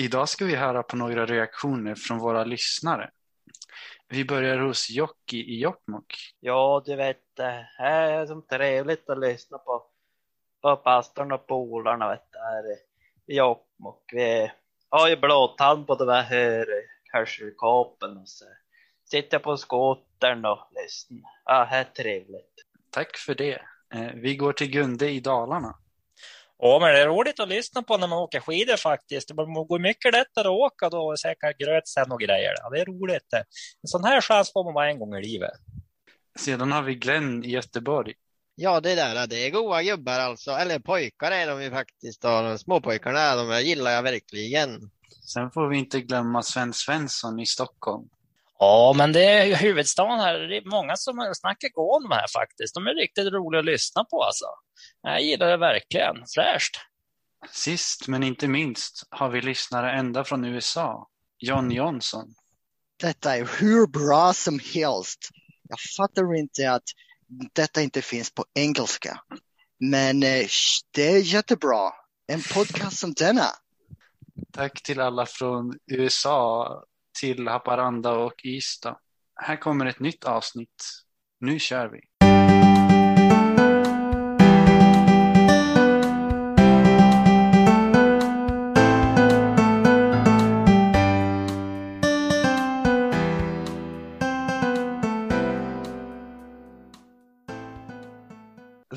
Idag ska vi höra på några reaktioner från våra lyssnare. Vi börjar hos Jocki i Jokkmokk. Ja, du vet, det är som trevligt att lyssna på, på pastorn och polarna vet du, här i Jokkmokk. Vi har ju blåtand på de här hörselkåpen och så sitter på skotern och lyssnar. Ja, det är trevligt. Tack för det. Eh, vi går till Gunde i Dalarna. Ja, men det är roligt att lyssna på när man åker skidor faktiskt. Det går mycket lättare att åka då och säkert gröt sen och grejer. Ja, det är roligt. En sån här chans får man bara en gång i livet. Sedan har vi Glenn i Göteborg. Ja, det där det är goa gubbar alltså. Eller pojkar är de ju faktiskt. De småpojkarna de gillar jag verkligen. Sen får vi inte glömma Sven Svensson i Stockholm. Ja, men det är ju huvudstaden här. Det är många som snackar gå om de här faktiskt. De är riktigt roliga att lyssna på alltså. Jag gillar det verkligen. Fräscht. Sist men inte minst har vi lyssnare ända från USA. John Johnson. Detta är hur bra som helst. Jag fattar inte att detta inte finns på engelska. Men eh, det är jättebra. En podcast som denna. Tack till alla från USA till Haparanda och Ystad. Här kommer ett nytt avsnitt. Nu kör vi!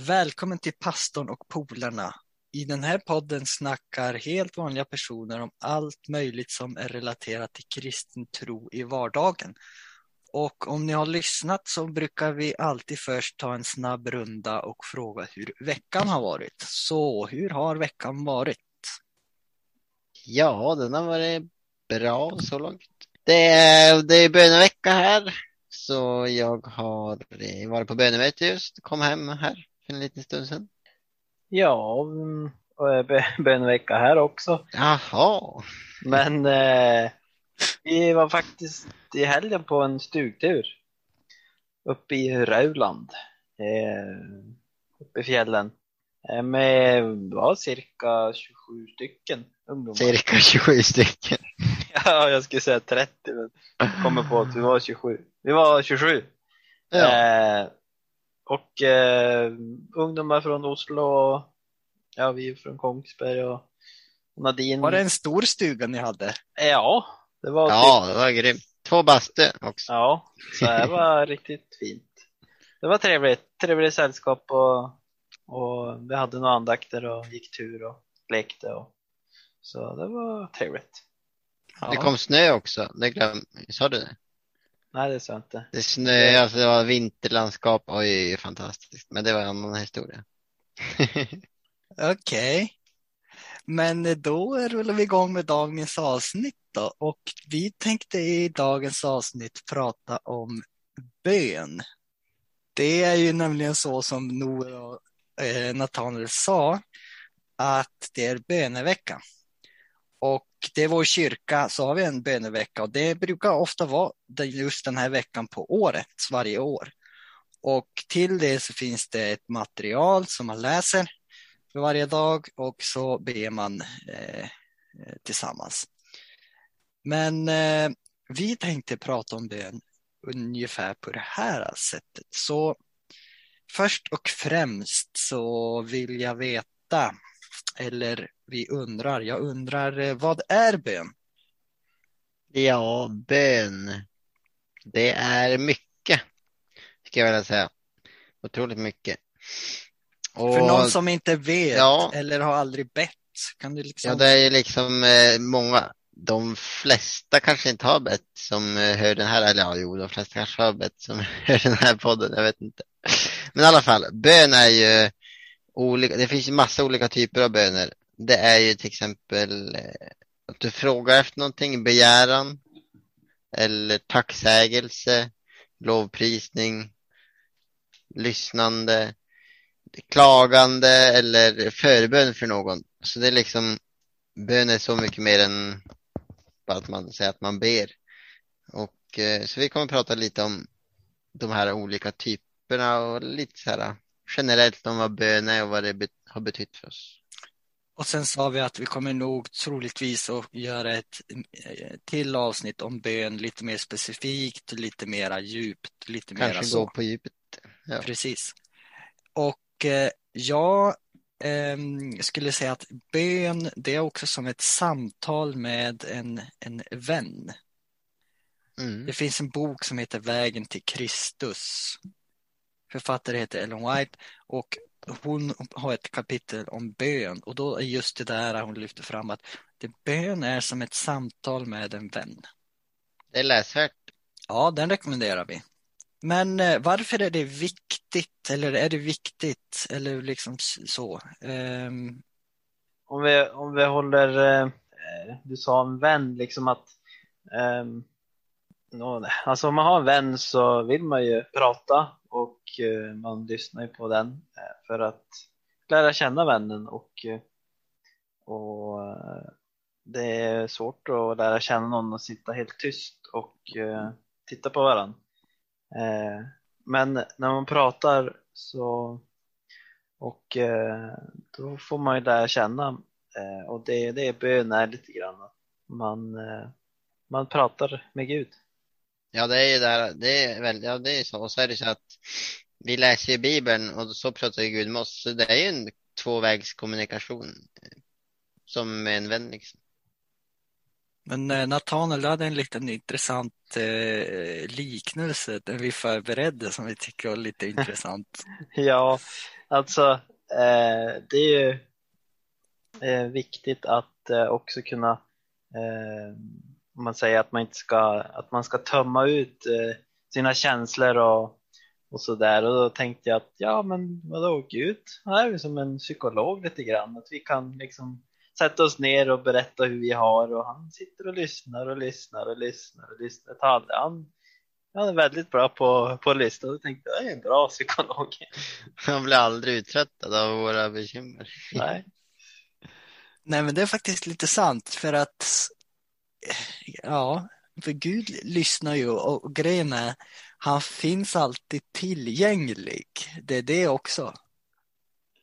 Välkommen till pastorn och polarna. I den här podden snackar helt vanliga personer om allt möjligt som är relaterat till kristen tro i vardagen. Och om ni har lyssnat så brukar vi alltid först ta en snabb runda och fråga hur veckan har varit. Så hur har veckan varit? Ja, den har varit bra så långt. Det är, det är bönevecka här, så jag har eh, varit på bönemöte just, kom hem här för en liten stund sedan. Ja, och bönevecka här också. Jaha. Men eh, vi var faktiskt i helgen på en stugtur uppe i Rauland, eh, uppe i fjällen. Eh, med var cirka 27 stycken ungdomar. Cirka 27 stycken. ja, jag skulle säga 30, men kommer på att vi var 27. Vi var 27. Ja. Och eh, ungdomar från Oslo och ja, vi är från Kongsberg och Nadine. Var det en stor stuga ni hade? Ja, det var Ja, typ, det var grymt. Två bastu också. ja, så det var riktigt fint. Det var trevligt, trevligt sällskap och, och vi hade några andakter och gick tur och lekte och så det var trevligt. Det kom snö också. Det glöm... Sa du det? Nej, det sa jag inte. Det snö, alltså det var vinterlandskap. Oj, fantastiskt. Men det var en annan historia. Okej. Men då rullar vi igång med dagens avsnitt då. Och vi tänkte i dagens avsnitt prata om bön. Det är ju nämligen så som Noel och eh, Nathanael sa, att det är bönevecka. Och det är vår kyrka så har vi en bönevecka och det brukar ofta vara just den här veckan på året, varje år. Och till det så finns det ett material som man läser för varje dag och så ber man eh, tillsammans. Men eh, vi tänkte prata om bön ungefär på det här sättet. Så först och främst så vill jag veta, eller vi undrar, jag undrar eh, vad är bön? Ja, bön. Det är mycket, ska jag vilja säga. Otroligt mycket. Och, För någon som inte vet Ja. eller har aldrig bett, kan du liksom... Ja, det är ju liksom eh, många. De flesta kanske inte har bett som eh, hör den här, eller ja, jo, de flesta kanske har bett som hör den här podden, jag vet inte. Men i alla fall, bön är ju olika, det finns massa olika typer av böner. Det är ju till exempel eh, att du frågar efter någonting, begäran, eller tacksägelse, lovprisning, lyssnande, klagande eller förbön för någon. Så det är liksom, bön är så mycket mer än bara att man säger att man ber. Och eh, så vi kommer att prata lite om de här olika typerna och lite så här generellt om vad bön är och vad det har betytt för oss. Och sen sa vi att vi kommer nog troligtvis att göra ett eh, till avsnitt om bön lite mer specifikt, lite mera djupt, lite mera Kanske så. gå på djupet. Ja. Precis. Och eh, jag ehm, skulle säga att bön, det är också som ett samtal med en, en vän. Mm. Det finns en bok som heter Vägen till Kristus. Författare heter Ellen White och hon har ett kapitel om bön och då är just det där hon lyfter fram att det bön är som ett samtal med en vän. Det är läsvärt. Ja, den rekommenderar vi. Men eh, varför är det viktigt eller är det viktigt eller liksom så? Ehm, Om vi, om vi håller, eh, du sa en vän, liksom att ehm, nå- alltså om man har en vän så vill man ju prata och eh, man lyssnar ju på den eh, för att lära känna vännen och, eh, och det är svårt att lära känna någon och sitta helt tyst och titta på varandra. Men när man pratar så och då får man ju lära känna och det, det är bön är lite grann man, man pratar med Gud. Ja, det är ju där, det är väl, ja, det är så. Och så är det så att vi läser ju Bibeln och så pratar Gud med oss. Så det är ju en tvåvägskommunikation. eh, Som med en vän liksom. Men eh, Nathanael du hade en liten intressant eh, liknelse där vi förberedde som vi tycker var lite intressant. Ja, alltså eh, det är ju eh, viktigt att eh, också kunna eh, man säger att man inte ska att man ska tömma ut eh, sina känslor och, och sådär och då tänkte jag att ja men vadå Gud, han är ju som en psykolog lite grann att vi kan liksom sätta oss ner och berätta hur vi har och han sitter och lyssnar och lyssnar och lyssnar och lyssnar. Han, han, han är väldigt bra på, på att lyssna och tänkte jag, jag är en bra psykolog. Han blir aldrig uttröttad av våra bekymmer. Nej. Nej, men det är faktiskt lite sant för att ja, för Gud lyssnar ju och, och grejen är han finns alltid tillgänglig. Det är det också.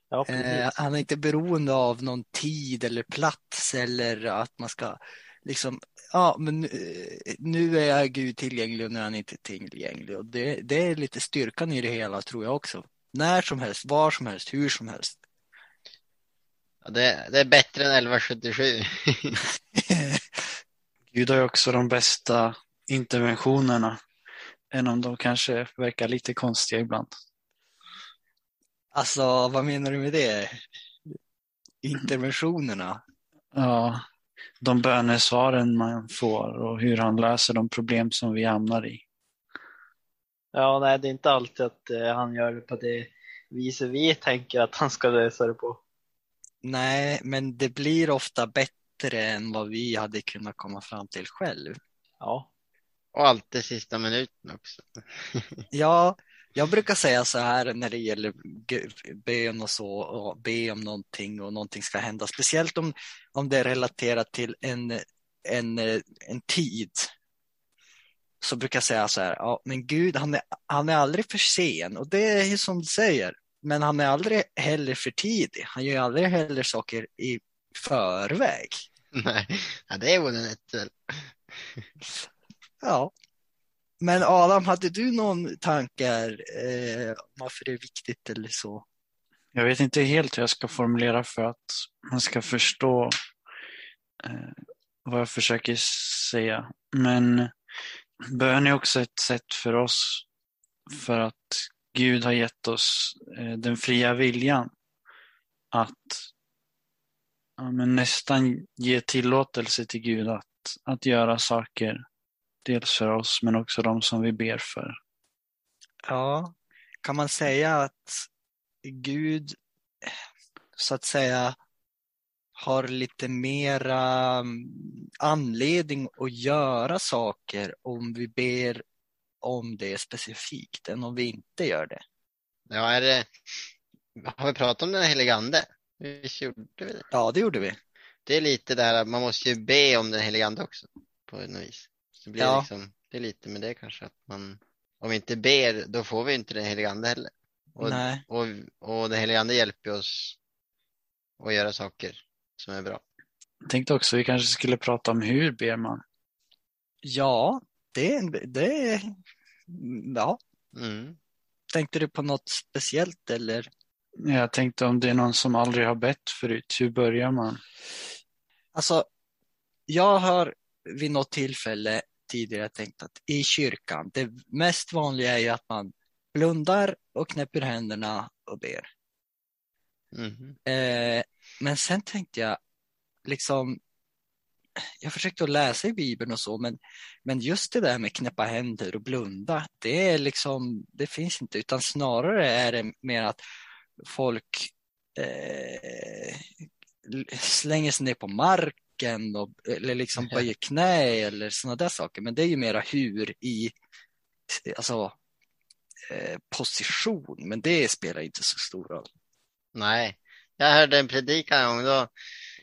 Ja, Eh, han är inte beroende av någon tid eller plats eller att man ska liksom, ja men eh, nu är jag Gud tillgänglig och nu är han inte tillgänglig. Och det, det är lite styrkan i det hela tror jag också. När som helst, var som helst, hur som helst. Ja, det, det är bättre än 1177. Gud har ju också de bästa interventionerna. Även om de kanske verkar lite konstiga ibland. Alltså, vad menar du med det? Interventionerna? Ja, de bönesvaren man får och hur han löser de problem som vi hamnar i. Ja, nej, det är inte alltid att eh, han gör det på det viset vi tänker att han ska lösa det på. Nej, men det blir ofta bättre än vad vi hade kunnat komma fram till själv. Ja, Och alltid sista minuten också. Ja, jag brukar säga så här när det gäller bön och så, och be om någonting och någonting ska hända, speciellt om, om det är relaterat till en, en, en tid. Så brukar jag säga så här, ja, men Gud, han är, han är aldrig för sen och det är som du säger, men han är aldrig heller för tidig. Han gör ju aldrig heller saker i förväg. Nej, ja, det är väl en ett väl. Ja. Men Adam, hade du någon tankar eh, om varför det är viktigt eller så? Jag vet inte helt hur jag ska formulera för att man ska förstå eh, vad jag försöker säga. Men bön är också ett sätt för oss för att Gud har gett oss eh, den fria viljan att ja, men nästan ge tillåtelse till Gud att, att göra saker. Dels för oss men också de som vi ber för. Ja, kan man säga att Gud så att säga har lite mera mm, anledning att göra saker om vi ber om det specifikt än om vi inte gör det. Ja, är det... Har vi pratat om den helige ande? Visst gjorde vi det? Ja, det gjorde vi. Det är lite där att man måste ju be om den helige ande också på något vis. Så blir det, Ja. liksom, det är lite med det kanske att man om vi inte ber då får vi inte den helige ande heller. Och, Nej, och, och den helige ande hjälper oss att göra saker som är bra. Jag tänkte också vi kanske skulle prata om hur ber man. Ja, det, det. Ja, Mm. tänkte du på något speciellt eller? Jag tänkte om det är någon som aldrig har bett förut, hur börjar man? Alltså, jag har vid något tillfälle tidigare tänkt att i kyrkan, det mest vanliga är ju att man blundar och knäpper händerna och ber. Mhm. Eh, men sen tänkte jag, liksom, jag försökte att läsa i Bibeln och så, men, men just det där med knäppa händer och blunda, det är liksom, det finns inte, utan snarare är det mer att folk eh, slänger sig ner på marken och, eller liksom böjer knä eller sådana där saker. Men det är ju mera hur i alltså, eh, position, men det spelar inte så stor roll. Nej, jag hörde en predikan en gång då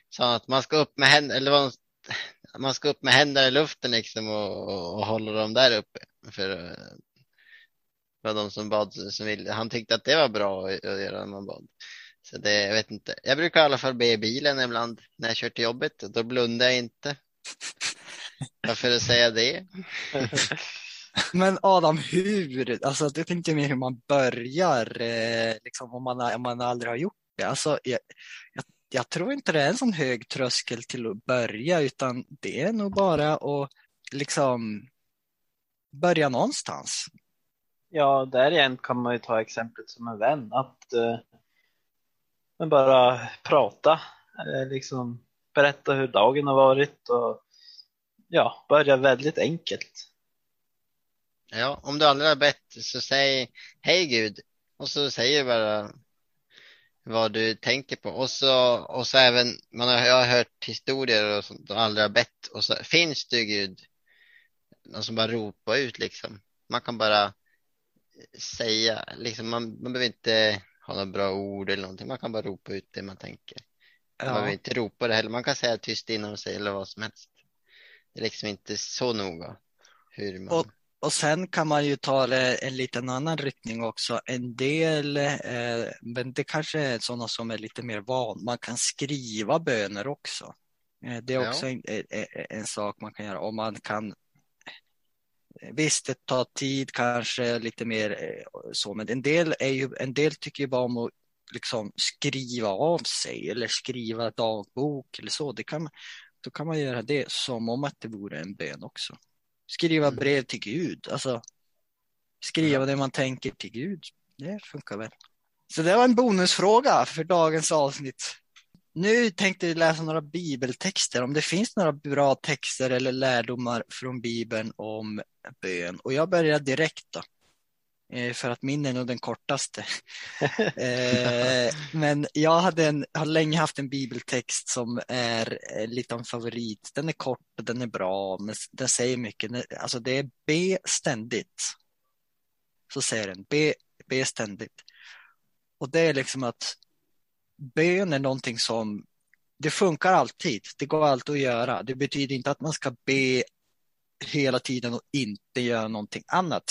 sa att man ska upp med händer, eller vad, man ska upp med händerna i luften liksom och, och, och hålla dem där uppe. För var de som bad som ville. Han tyckte att det var bra att, göra när man bad. Så det, jag vet inte. Jag brukar i alla fall be i bilen ibland när jag kör till jobbet. Då blundar jag inte. Varför säga det? Men Adam, hur? Alltså, du tänkte mer hur man börjar, eh, liksom, om, man, om man aldrig har gjort det. Alltså, jag, jag, jag tror inte det är en sån hög tröskel till att börja, utan det är nog bara att liksom börja någonstans. Ja, där igen kan man ju ta exemplet som en vän, att eh, men bara prata, eh, liksom berätta hur dagen har varit och ja, börja väldigt enkelt. Ja, om du aldrig har bett så säg hej Gud och så säger du bara vad du tänker på och så, och så även, man har, jag har hört historier och sånt och aldrig har bett och så finns du Gud? Någon som bara ropar ut liksom. Man kan bara säga, liksom man, man behöver inte ha några bra ord eller någonting, man kan bara ropa ut det man tänker. Man behöver Ja, inte ropa det heller, man kan säga tyst man säger eller vad som helst. Det är liksom inte så noga hur man... Och- och sen kan man ju ta det en liten annan riktning också. En del, eh, men det kanske är sådana som är lite mer van. Man kan skriva böner också. Eh, det är Ja. också en, en, en sak man kan göra. Och man kan Visst, det tar tid kanske lite mer eh, så, men en del, är ju, en del tycker ju bara om att liksom skriva av sig eller skriva dagbok eller så. Det kan, då kan man göra det som om att det vore en bön också. Skriva Mm. brev till Gud, alltså skriva det man tänker till Gud. Det funkar väl. Så det var en bonusfråga för dagens avsnitt. Nu tänkte jag läsa några bibeltexter, om det finns några bra texter eller lärdomar från Bibeln om bön. Och jag börjar direkt då. Eh, För att min är nog den kortaste. Eh, Men jag hade en, har länge haft en bibeltext som är eh, lite av en favorit. Den är kort den är bra, men den säger mycket. Alltså det är be ständigt. Så säger den, be, be ständigt. Och det är liksom att bön är någonting som det funkar alltid. Det går alltid att göra. Det betyder inte att man ska be hela tiden och inte göra någonting annat.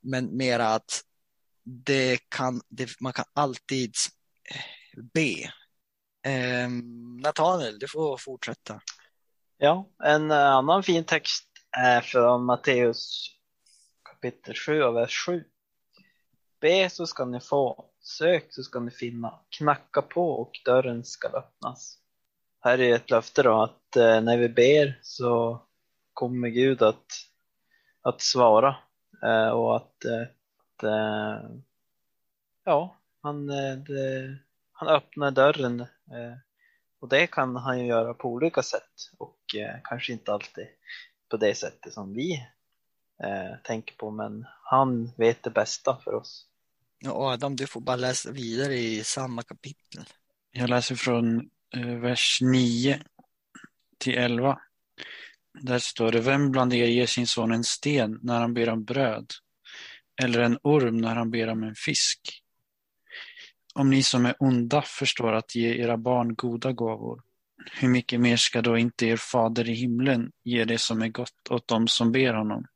Men mera att det kan, det, man kan alltid be. Eh, Nathaniel, du får fortsätta. Ja, en annan fin text är från Matteus kapitel 7 och vers 7. Be så ska ni få, sök så ska ni finna, knacka på och dörren ska öppnas. Här är ett löfte då att eh, när vi ber så kommer Gud att, att svara eh, och att, eh, att ja, han, det, han öppnar dörren och det kan han ju göra på olika sätt och kanske inte alltid på det sättet som vi tänker på men han vet det bästa för oss. Ja, Adam, du får bara läsa vidare i samma kapitel. Jag läser från eh, vers 9 till 11. Där står det, vem bland er ger sin son en sten när han ber om bröd? Eller en orm när han ber om en fisk? Om ni som är onda förstår att ge era barn goda gåvor, hur mycket mer ska då inte er fader i himlen ge det som är gott åt dem som ber honom?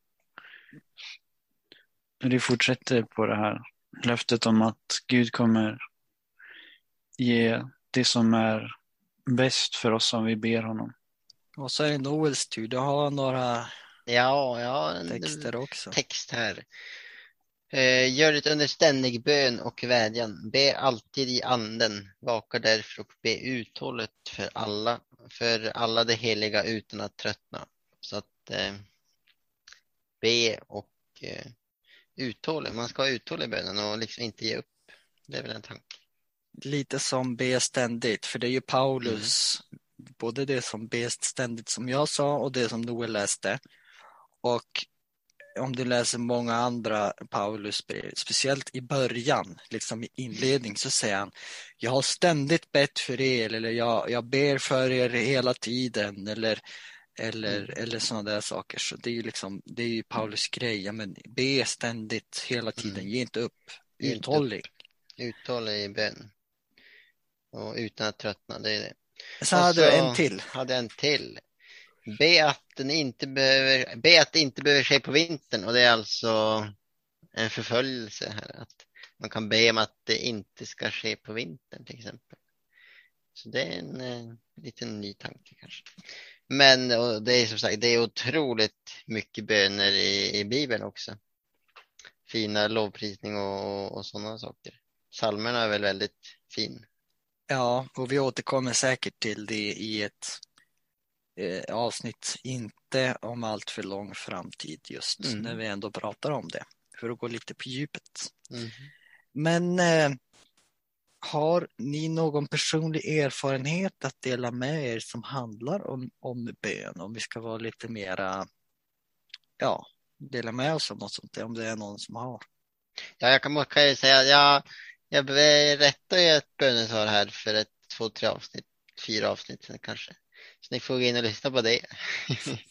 Det fortsätter på det här löftet om att Gud kommer ge det som är bäst för oss om vi ber honom. Och så är det Noels tur. Du har några Ja, ja, texter också. text här. Eh, gör det under ständig bön och vädjan. Be alltid i anden. Vaka därför och be uthålligt för alla, för alla de heliga utan att tröttna. Så att eh, be och eh, uthållig. Man ska ha uthållig i bönen och liksom inte ge upp. Det är väl en tanke. Lite som be ständigt, för det är ju Paulus, både det som be ständigt som jag sa och det som Noel läste. Och om du läser många andra Paulus brev, speciellt i början, liksom i inledning, så säger han Jag har ständigt bett för er eller jag, jag ber för er hela tiden eller, eller, eller sådana där saker. Så det är ju liksom, det är ju Paulus grej, men be ständigt hela tiden, Mm. ge inte upp, uthållig. Uthållig i bön. Och utan att tröttna, det är det. Sen hade du en till. Hade en till. Be att, den inte behöver, be att det inte behöver ske på vintern och det är alltså en förföljelse här. Att man kan be om att det inte ska ske på vintern till exempel. Så det är en eh, liten ny tanke kanske. Men det är som sagt, det är otroligt mycket böner i, i Bibeln också. Fina lovprisning och, och sådana saker. Psalmerna är väl väldigt fin. Ja, och vi återkommer säkert till det i ett eh, avsnitt, inte om allt för lång framtid just Mm. när vi ändå pratar om det, för att gå lite på djupet. Mm. Men eh, har ni någon personlig erfarenhet att dela med er som handlar om, om bön? Om vi ska vara lite mera, ja, dela med oss av något sånt om det är någon som har. Ja, jag kan, kan ju säga, jag, jag berättade ju ett bönesvar här för ett, två, tre avsnitt, fyra avsnitt sen kanske. Så ni får gå in och lyssna på det.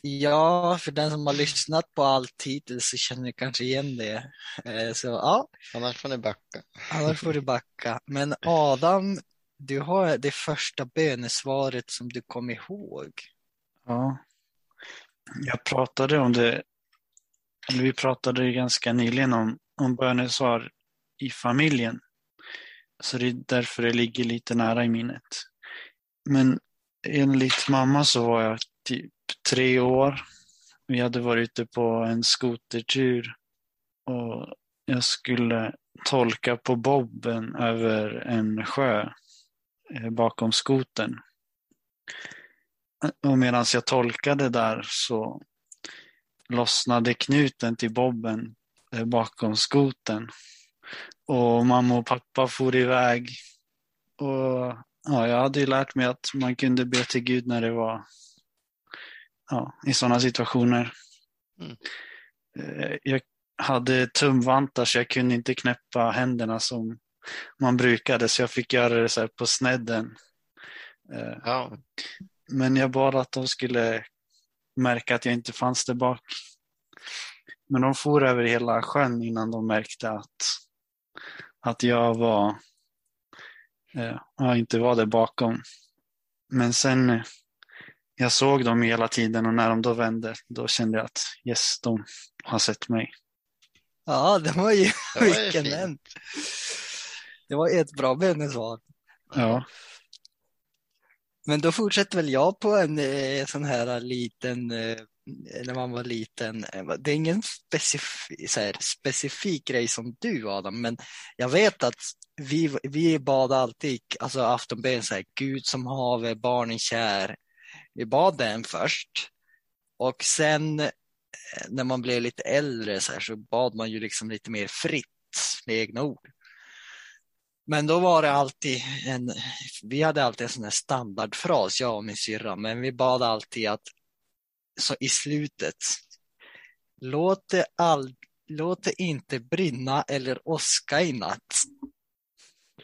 Ja, för den som har lyssnat på allt hittills så känner kanske igen det. Eh, Så ja, Annars får ni backa. annars får du backa. Men Adam, du har det första bönesvaret som du kom ihåg. Ja. Jag pratade om det, eller vi pratade ju ganska nyligen om, om bönesvar i familjen. Så det är därför det ligger lite nära i minnet. Men enligt mamma så var jag typ tre år. Vi hade varit ute på en skotertur och jag skulle tolka på bobben över en sjö eh, bakom skoten. Och medan jag tolkade där så lossnade knuten till bobben eh, bakom skoten. Och mamma och pappa for iväg. Och ja, jag hade ju lärt mig att man kunde be till Gud när det var ja, i sådana situationer. Mm. Eh, Jag hade tumvantar så jag kunde inte knäppa händerna som man brukade så jag fick göra det så på snedden. Eh, Ja, men jag bad att de skulle märka att jag inte fanns där bak. Men de for över hela sjön innan de märkte att, att jag var, eh, jag inte var där bakom. Men sen, eh, jag såg dem hela tiden och när de då vände, då kände jag att yes, de har sett mig. Ja, det var ju det var vilken en. Det var ett bra bönesvar. Ja, Men då fortsätter väl jag på en eh, sån här liten, eh, när man var liten, eh, det är ingen specif så här, specifik grej som du Adam, men jag vet att vi, vi bad alltid, alltså aftonbön så här, Gud som have barnen kär. Vi bad den först och sen eh, när man blev lite äldre så, här, så bad man ju liksom lite mer fritt med egna ord. Men då var det alltid en, vi hade alltid en sån här standardfras, jag och min syrra, men vi bad alltid att så i slutet, låt det, all, låt det inte brinna eller åska i natt.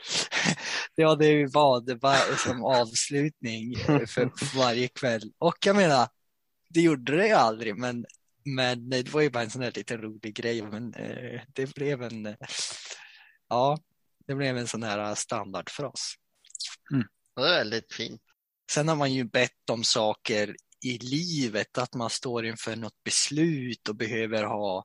Det var det vi bad det var som avslutning för, för varje kväll. Och jag menar, det gjorde det ju aldrig, men, men det var ju bara en sån här liten rolig grej. Men eh, det blev en, eh, ja, det blev en sån här standardfras. det är väldigt fint. Sen har man ju bett om saker i livet, att man står inför något beslut och behöver ha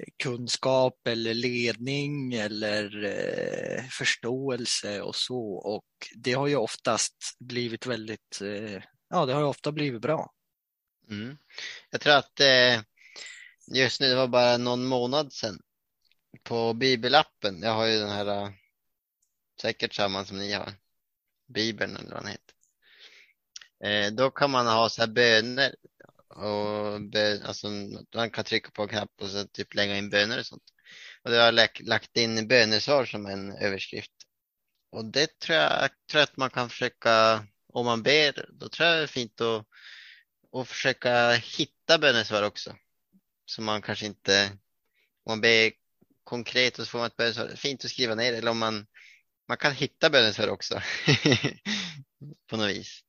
eh, kunskap eller ledning eller eh, förståelse och så. Och det har ju oftast blivit väldigt, eh, ja det har ju ofta blivit bra. Mm. Jag tror att eh, just nu, det var bara någon månad sedan på bibelappen, jag har ju den här eh, säkert samma som ni har, bibeln eller vad den heter. Eh, då kan man ha så här böner och bön, alltså, man kan trycka på en knapp och så typ lägga in böner och sånt. Och då har lagt, lagt in bönesvar som en överskrift. Och det tror jag, tror att man kan försöka, om man ber, då tror jag det är fint att, att försöka hitta bönesvar också. Så man kanske inte, om man ber konkret och så får man ett bönesvar, fint att skriva ner eller om man, man kan hitta bönesvar också på något vis.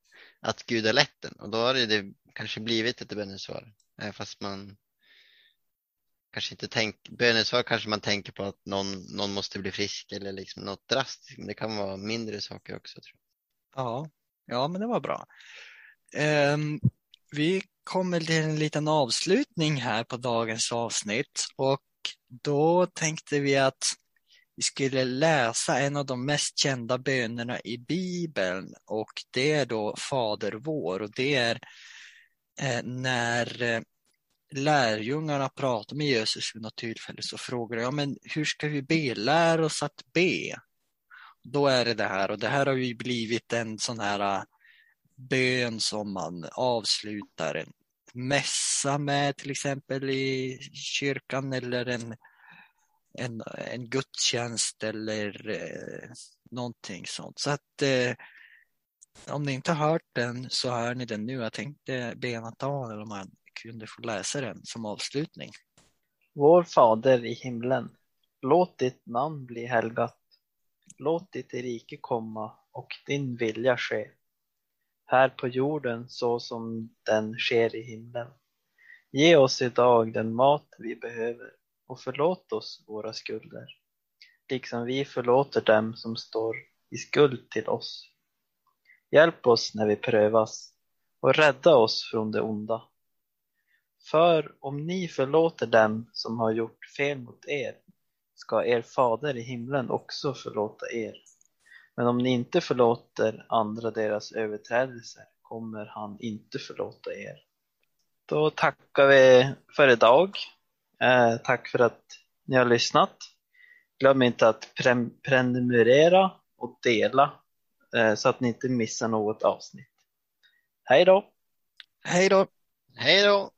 Att Gud har lett den och då har det kanske blivit ett bönesvar. Eh, fast man kanske inte tänker, bönesvar kanske man tänker på att någon, någon måste bli frisk eller liksom något drastiskt. Men det kan vara mindre saker också. Tror jag. Ja, ja men det var bra. Um, vi kommer till en liten avslutning här på dagens avsnitt och då tänkte vi att vi skulle läsa en av de mest kända bönerna i Bibeln och det är då Fader vår och det är eh, när eh, lärjungarna pratar med Jesus vid något tillfälle så frågar jag, men hur ska vi be? Lär oss att be. Då är det det här och det här har ju blivit en sån här eh, bön som man avslutar en mässa med till exempel i kyrkan eller en, en, en gudstjänst eller eh, någonting sånt. Så att eh, om ni inte har hört den så hör ni den nu. Jag tänkte be Nathanael om man kunde få läsa den som avslutning. Vår Fader i himlen. Låt ditt namn bli helgat. Låt ditt rike komma och din vilja ske. Här på jorden så som den sker i himlen. Ge oss idag den mat vi behöver och förlåt oss våra skulder, liksom vi förlåter dem som står i skuld till oss Hjälp oss när vi prövas och rädda oss från det onda. För om ni förlåter dem som har gjort fel mot er ska er fader i himlen också förlåta er. Men om ni inte förlåter andra deras överträdelser kommer han inte förlåta er. Då tackar vi för idag. Eh, tack för att ni har lyssnat. Glöm inte att pre prenumerera och dela Eh, så att ni inte missar något avsnitt. Hej då! Hej då! Hej då!